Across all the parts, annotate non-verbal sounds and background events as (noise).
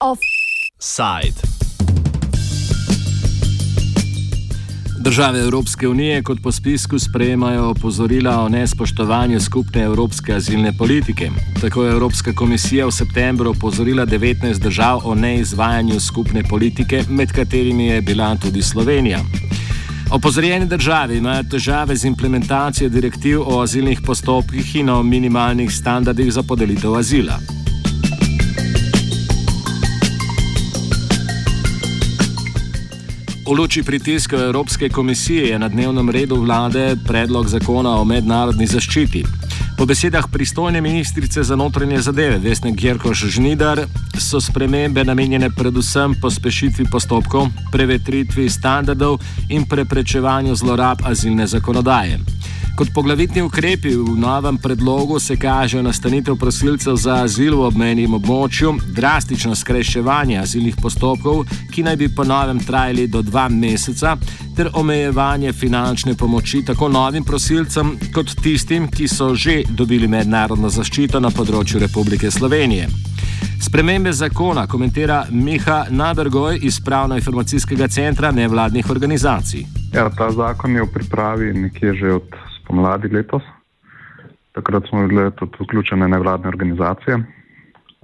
Offside. Države Evropske unije kot po spisku sprejemajo opozorila o nespoštovanju skupne evropske azilne politike. Tako je Evropska komisija v septembru opozorila 19 držav o neizvajanju skupne politike, med katerimi je bila tudi Slovenija. Opozorjene države imajo težave z implementacijo direktiv o azilnih postopkih in o minimalnih standardih za podelitev azila. V luči pritiska Evropske komisije je na dnevnem redu vlade predlog zakona o mednarodni zaščiti. Po besedah pristojne ministrice za notranje zadeve Vesne Gjerkoš Žnidar so spremembe namenjene predvsem pospešitvi postopkov, prevetritvi standardov in preprečevanju zlorab azilne zakonodaje. Kot poglavitni ukrepi v novem predlogu se kaže nastanitev prosilcev za azil v obmejnem območju, drastično skrajševanje azilnih postopkov, ki naj bi po novem trajali do dva meseca, ter omejevanje finančne pomoči tako novim prosilcem kot tistim, ki so že dobili mednarodno zaščito na področju Republike Slovenije. Spremembe zakona komentira Miha Nabergoj iz Pravno-informacijskega centra nevladnih organizacij. Ja, ta zakon je v pripravi nekje že od spomladi letos. Takrat smo bili tudi vključene nevladne organizacije,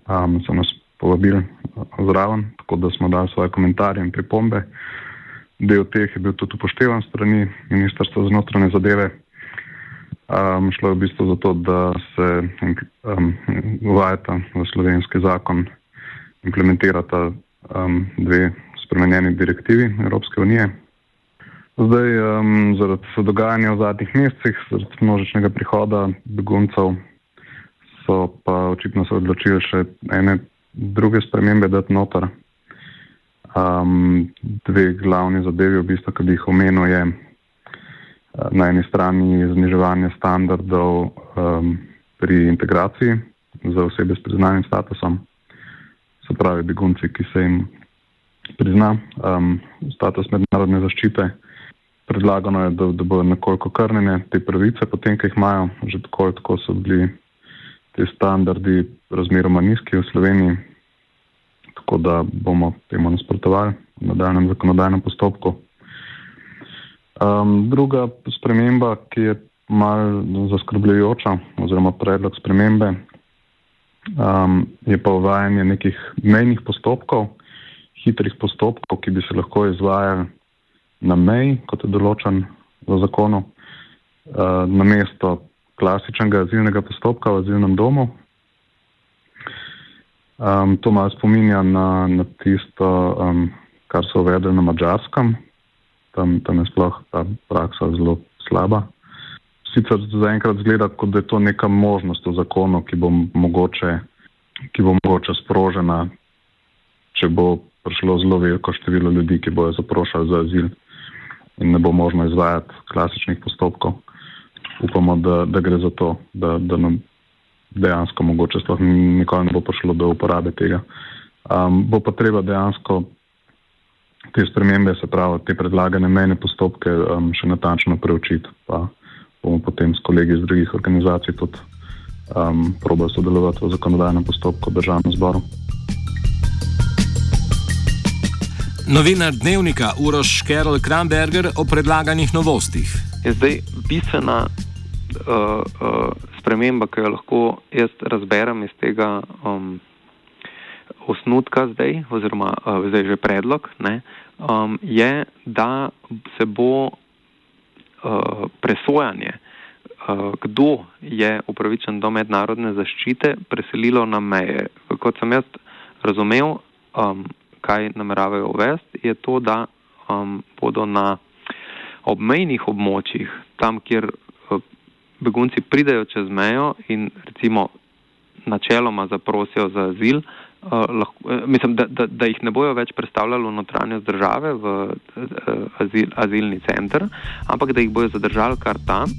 um, so nas povabili zraven, tako da smo dali svoje komentarje in pripombe. Del teh je bil tudi upoštevan strani Ministrstva za notranje zadeve. Um, šlo je v bistvu za to, da se um, uvajata v slovenski zakon, implementirata um, dve spremenjeni direktivi Evropske unije. Zdaj, um, zaradi dogajanja v zadnjih mesecih, zaradi množičnega prihoda beguncev, so pa očitno se odločili še ene druge spremembe dati noter. Um, dve glavni zadevi, v bistvu, ki bi jih omenil, je na eni strani zniževanje standardov um, pri integraciji za osebe s priznanim statusom, se pravi begunci, ki se jim prizna um, status mednarodne zaščite predlagano je, da, da bodo nekoliko krnjene te pravice, potem, ki jih imajo, že tako ali tako so bili ti standardi razmeroma nizki v Sloveniji, tako da bomo temu nasprotovali v nadaljem zakonodajnem postopku. Um, druga sprememba, ki je mal zaskrbljujoča, oziroma predlog spremembe, um, je pa uvajanje nekih mejnih postopkov, hitrih postopkov, ki bi se lahko izvajali na meji, kot je določen v zakonu, uh, na mesto klasičnega azilnega postopka v azilnem domu. Um, to malo spominja na, na tisto, um, kar so uvedli na mačarskem. Tam, tam je sploh ta praksa zelo slaba. Sicer zaenkrat zgleda, kot da je to neka možnost v zakonu, ki bo mogoče, ki bo mogoče sprožena, če bo prišlo zelo veliko število ljudi, ki bojo zaprošali za azil in ne bo možno izvajati klasičnih postopkov. Upamo, da, da gre za to, da, da nam dejansko mogoče sploh nikoli ne bo prišlo do uporabe tega. Um, bo pa treba dejansko te spremembe, se pravi te predlagane mejne postopke, um, še natančno preučiti. Pa bomo potem s kolegi iz drugih organizacij tudi um, probali sodelovati v zakonodajnem postopku v državnem zboru. Novinar dnevnika Uroš Kerl Kramberger o predlaganih novostih. Je zdaj bistvena uh, uh, sprememba, ki jo lahko jaz razberem iz tega um, osnutka zdaj, oziroma uh, zdaj že predlog, ne, um, je, da se bo uh, presojanje, uh, kdo je upravičen do mednarodne zaščite, preselilo na meje. Kot sem jaz razumel, um, kaj nameravajo uvesti, je to, da um, bodo na obmejnih območjih, tam, kjer uh, begunci pridejo čez mejo in recimo načeloma zaprosijo za azil, uh, lahko, eh, mislim, da, da, da jih ne bojo več predstavljali v notranjost države, v uh, azil, azilni center, ampak da jih bojo zadržali kar tam.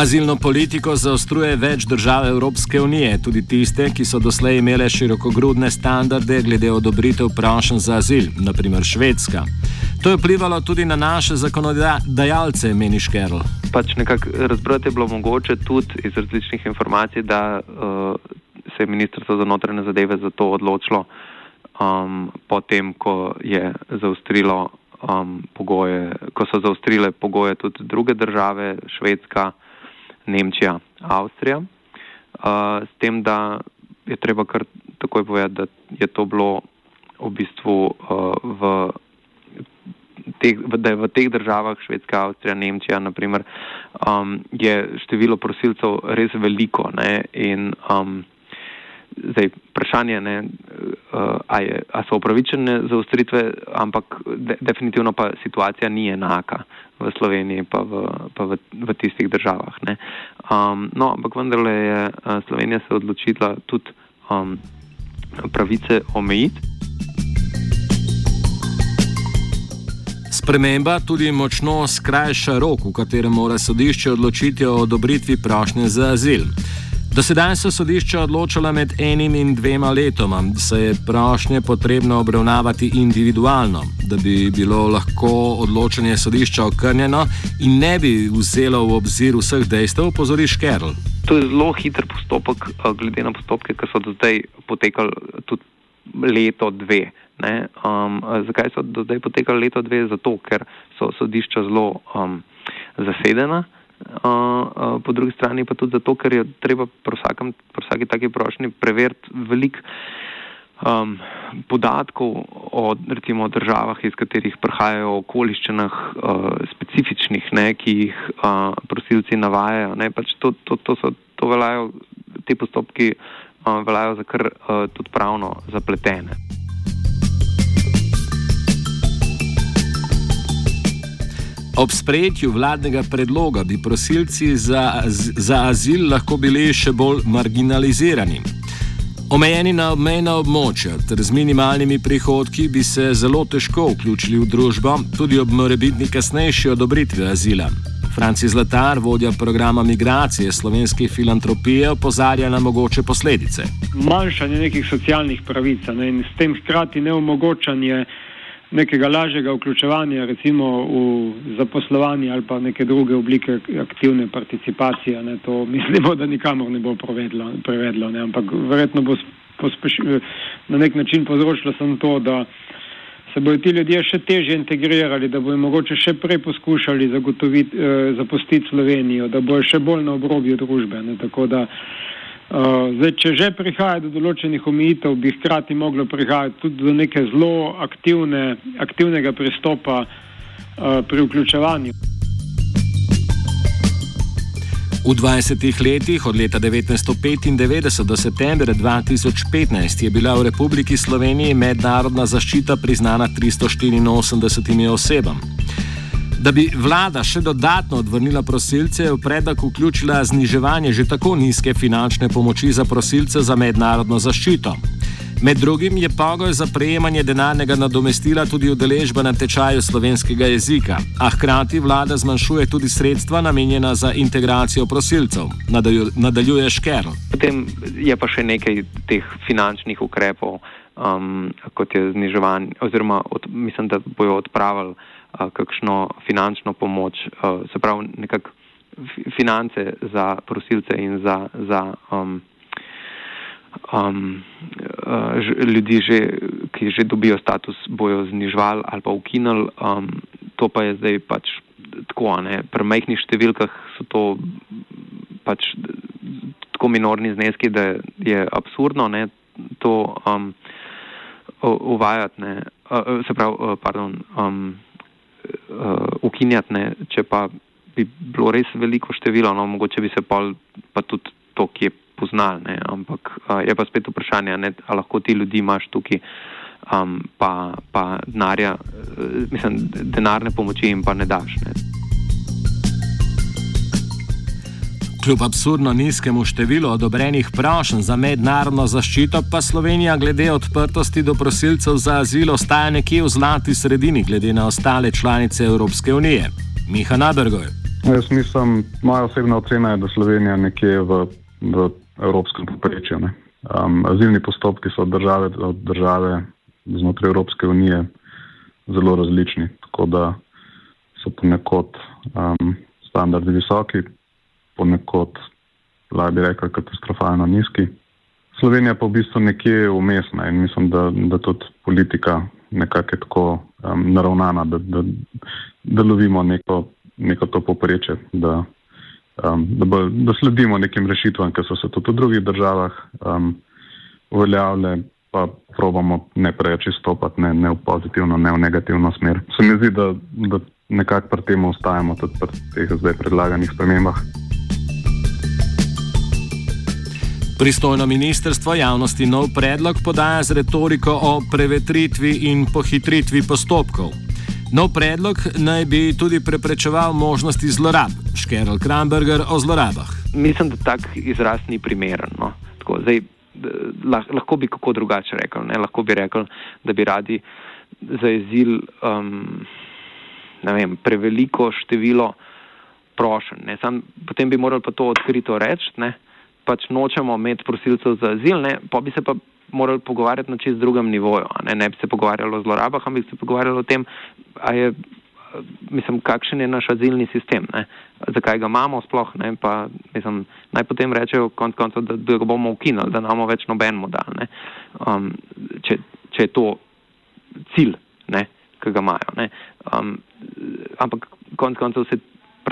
Azilno politiko zaostruje več držav Evropske unije, tudi tiste, ki so doslej imele širokogrudne standarde glede odobritev prošen za azil, naprimer Švedska. To je vplivalo tudi na naše zakonodajalce, meni Škerl. Pač nekako razbrati je bilo mogoče tudi iz različnih informacij, da uh, se je Ministrstvo za notranje zadeve za to odločilo, um, potem ko je zaustrilo um, pogoje, ko so zaustrile pogoje tudi druge države, Švedska, Nemčija, Avstrija. Uh, s tem, da je treba kar takoj povedati, da je to bilo v bistvu uh, v teh, da je v teh državah, Švedska, Avstrija, Nemčija, naprimer, um, je število prosilcev res veliko. Ne, in, um, zdaj, vprašanje je, uh, a, a so upravičene za ustritve, ampak de, definitivno pa situacija ni enaka v Sloveniji pa v, pa v, v tistih državah. Um, no, ampak vendarle je uh, Slovenija se odločila tudi um, pravice omejiti. Sprememba tudi močno skrajša rok, v katerem mora sodišče odločiti o odobritvi prošnje za azil. Do sedaj so sodišča odločala med enim in dvema letoma, saj je prošnje potrebno obravnavati individualno, da bi bilo lahko odločanje sodišča okrnjeno in ne bi vzelo v obzir vseh dejstev, opozori Škerl. To je zelo hiter postopek, glede na postopke, ki so do zdaj potekali tudi leto, dve. Um, zakaj so do zdaj potekali leto, dve? Zato, ker so sodišča zelo um, zasedena. Uh, uh, po drugi strani pa tudi zato, ker je treba pri vsaki taki prošnji preveriti veliko um, podatkov o recimo, državah, iz katerih prihajajo okoliščinah uh, specifičnih, ne, ki jih uh, prosilci navajajo. Pač to, to, to, so, to veljajo, te postopki uh, veljajo za kar uh, tudi pravno zapletene. Ob sprejetju vladnega predloga bi prosilci za, za azil lahko bili še bolj marginalizirani. Omejeni na obmejna območja ter z minimalnimi prihodki bi se zelo težko vključili v družbo, tudi ob morebitni kasnejši odobritvi azila. Franci Zlatar, vodja programa migracije slovenske filantropije, opozarja na mogoče posledice. Manjšanje nekih socialnih pravic ne, in s tem hkrati neomogočanje nekega lažjega vključevanja, recimo v zaposlovanje ali pa neke druge oblike aktivne participacije. Ne, to (laughs) mislimo, da nikamor ne bo prevedlo, prevedlo ne, ampak verjetno bo na nek način povzročilo samo to, da se bodo ti ljudje še teže integrirali, da bodo mogoče še prej poskušali zagotoviti, eh, zapustiti Slovenijo, da bojo še bolj na obrobju družbe. Ne, tako da Uh, zdaj, če že prihaja do določenih omejitev, bi hkrati moglo prihajati tudi do neke zelo aktivne, aktivnega pristopa uh, pri vključevanju. V 20 letih, od leta 1995 do septembra 2015, je bila v Republiki Sloveniji mednarodna zaščita priznana 384 osebam. Da bi vlada še dodatno odvrnila prosilce, je v predlog vključila zniževanje že tako nizke finančne pomoči za prosilce za mednarodno zaščito. Med drugim je pogoj za prejemanje denarnega nadomestila tudi udeležba na tečaju slovenskega jezika, a hkrati vlada zmanjšuje tudi sredstva namenjena za integracijo prosilcev, nadaljuje Škerl. Potem je pa še nekaj teh finančnih ukrepov, um, kot je zniževanje, oziroma od, mislim, da bojo odpravili kakšno finančno pomoč, se pravi nekak finance za prosilce in za, za um, um, ljudi, že, ki že dobijo status, bojo znižvali ali pa ukinili. Um, to pa je zdaj pač tako, ne. pri majhnih številkah so to pač tako minorni zneski, da je absurdno ne, to um, uvajati. Ne. Uh, se pravi, uh, pardon. Um, uh, ukinjati, ne? če pa bi bilo res veliko število, no, mogoče bi se pa, pa tudi to, ki je poznal, ne? ampak uh, je pa spet vprašanje, ali lahko ti ljudi imaš tukaj, um, pa, pa denarja, uh, mislim, denarne pomoči jim pa ne daš. Ne? Kljub absurdno nizkemu številu odobrenih prošenj za mednarodno zaščito, pa Slovenija glede odprtosti do prosilcev za azil ostaja nekje v zlati sredini, glede na ostale članice Evropske unije. Miha Nabergoj. Jaz mislim, moja osebna ocena je, da Slovenija nekje v, v evropskem poprečju. Um, azilni postopki so od države do države znotraj Evropske unije zelo različni. Tako da so ponekod um, standardi visoki, ponekod, lahko bi rekel, katastrofalno nizki. Slovenija pa v bistvu nekje umestna in mislim, da, da tudi politika nekako je tako um, naravnana, da, da, da lovimo neko, neko to poprečje, da, um, da, bo, da sledimo nekim rešitvam, ki so se tudi v drugih državah um, uveljavljale, pa probamo ne preveč izstopati, ne, ne v pozitivno, ne v negativno smer. Se mi zdi, da, da nekako pri tem ostajamo tudi pri teh zdaj predlaganih spremembah. Pristojno ministrstvo javnosti nov predlog podaja z retoriko o prevetritvi in pohitritvi postopkov. Nov predlog naj bi tudi preprečeval možnosti zlorab. Škerl Kramberger o zlorabah. Mislim, da tak izraz ni primeren. No. Tako, zdaj, lahko bi kako drugače rekel. Ne? Lahko bi rekel, da bi radi zaezili um, vem, preveliko število prošenj. Potem bi morali pa to odkrito reči pač nočemo imeti prosilcev za azil, ne, pa bi se pa morali pogovarjati na čist drugem nivoju. Ne, ne bi se pogovarjali o zlorabah, ampak bi se pogovarjali o tem, je, mislim, kakšen je naš azilni sistem, ne, zakaj ga imamo sploh. Ne, pa, mislim, naj potem rečejo, konc koncev, da, da ga bomo ukinili, da imamo več noben model, ne, um, če, če je to cilj, ne, ki ga imajo. Um, ampak konc koncev se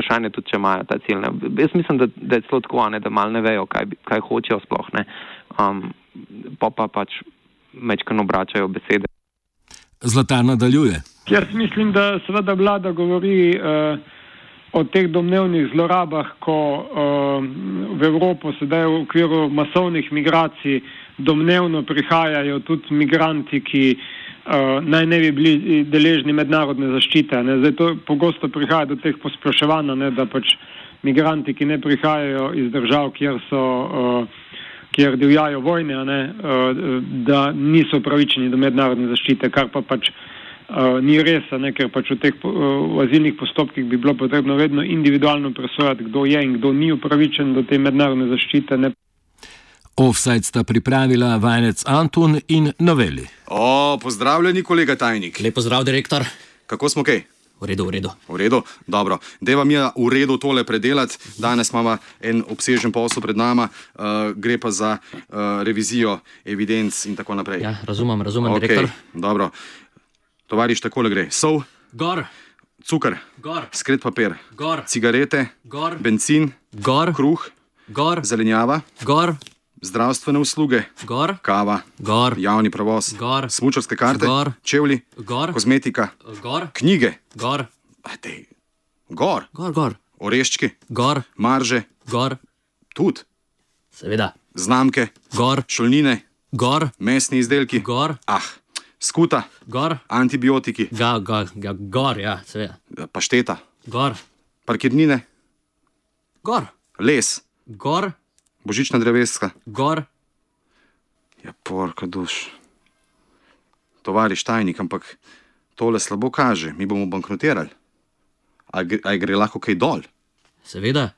vprašanje tudi, če imajo ta cilj. Ne. Jaz mislim, da, da je celo tako, ne, da mal ne vejo, kaj, kaj hočejo sploh. Um, pa pa pač mečkano obračajo besede. Zlatar nadaljuje. Jaz mislim, da seveda vlada govori uh, o teh domnevnih zlorabah, ko uh, v Evropo sedaj v okviru masovnih migracij domnevno prihajajo tudi migranti, ki uh, uh, naj ne bi bili deležni mednarodne zaščite. Ne. Zdaj to pogosto prihaja do teh posploševanj, da pač migranti, ki ne prihajajo iz držav, kjer so. Uh, kjer divjajo vojne, ne, da niso upravičeni do mednarodne zaščite, kar pa pač uh, ni res, ne, ker pač v teh uh, azilnih postopkih bi bilo potrebno vedno individualno presojati, kdo je in kdo ni upravičen do te mednarodne zaščite. Ne. Offside sta pripravila vajenec Antun in noveli. O, pozdravljeni, kolega tajnik. Lep pozdrav, direktor. Kako smo kaj? V redu, v redu. V redu, dobro. Deva mi je v redu tole predelati. Danes imamo en obsežen posel pred nama, uh, gre pa za uh, revizijo evidenc in tako naprej. Ja, razumem, razumem, okay, direktor. Dobro. Tovariš, takole gre. Sol. Gor. Cukor. Gor. Skret papir. Gor. Cigarete. Gor. Benzin. Gor. Kruh. Gor. Zelenjava. Gor zdravstvene usluge, Gor. kava, Gor. javni prevoz, smučarske karte, Gor. čevlji, Gor. kozmetika, Gor. knjige, Gor. Dej. Gor. Gor, gor. oreščki, Gor. marže, Gor. tudi, seveda, znamke, Gor. šolnine, Gor. mesni izdelki, Gor. ah, skuta, Gor. antibiotiki, ga, ga, ga, gor, ja, seveda. pašteta, Gor. parkirnine, Gor. les, Gor. Božična dreveska. Gor. Ja, porka duš. Tovariš tajnik, ampak tole slabo kaže, mi bomo bankrotirali. A, a gre lahko kaj dol? Seveda,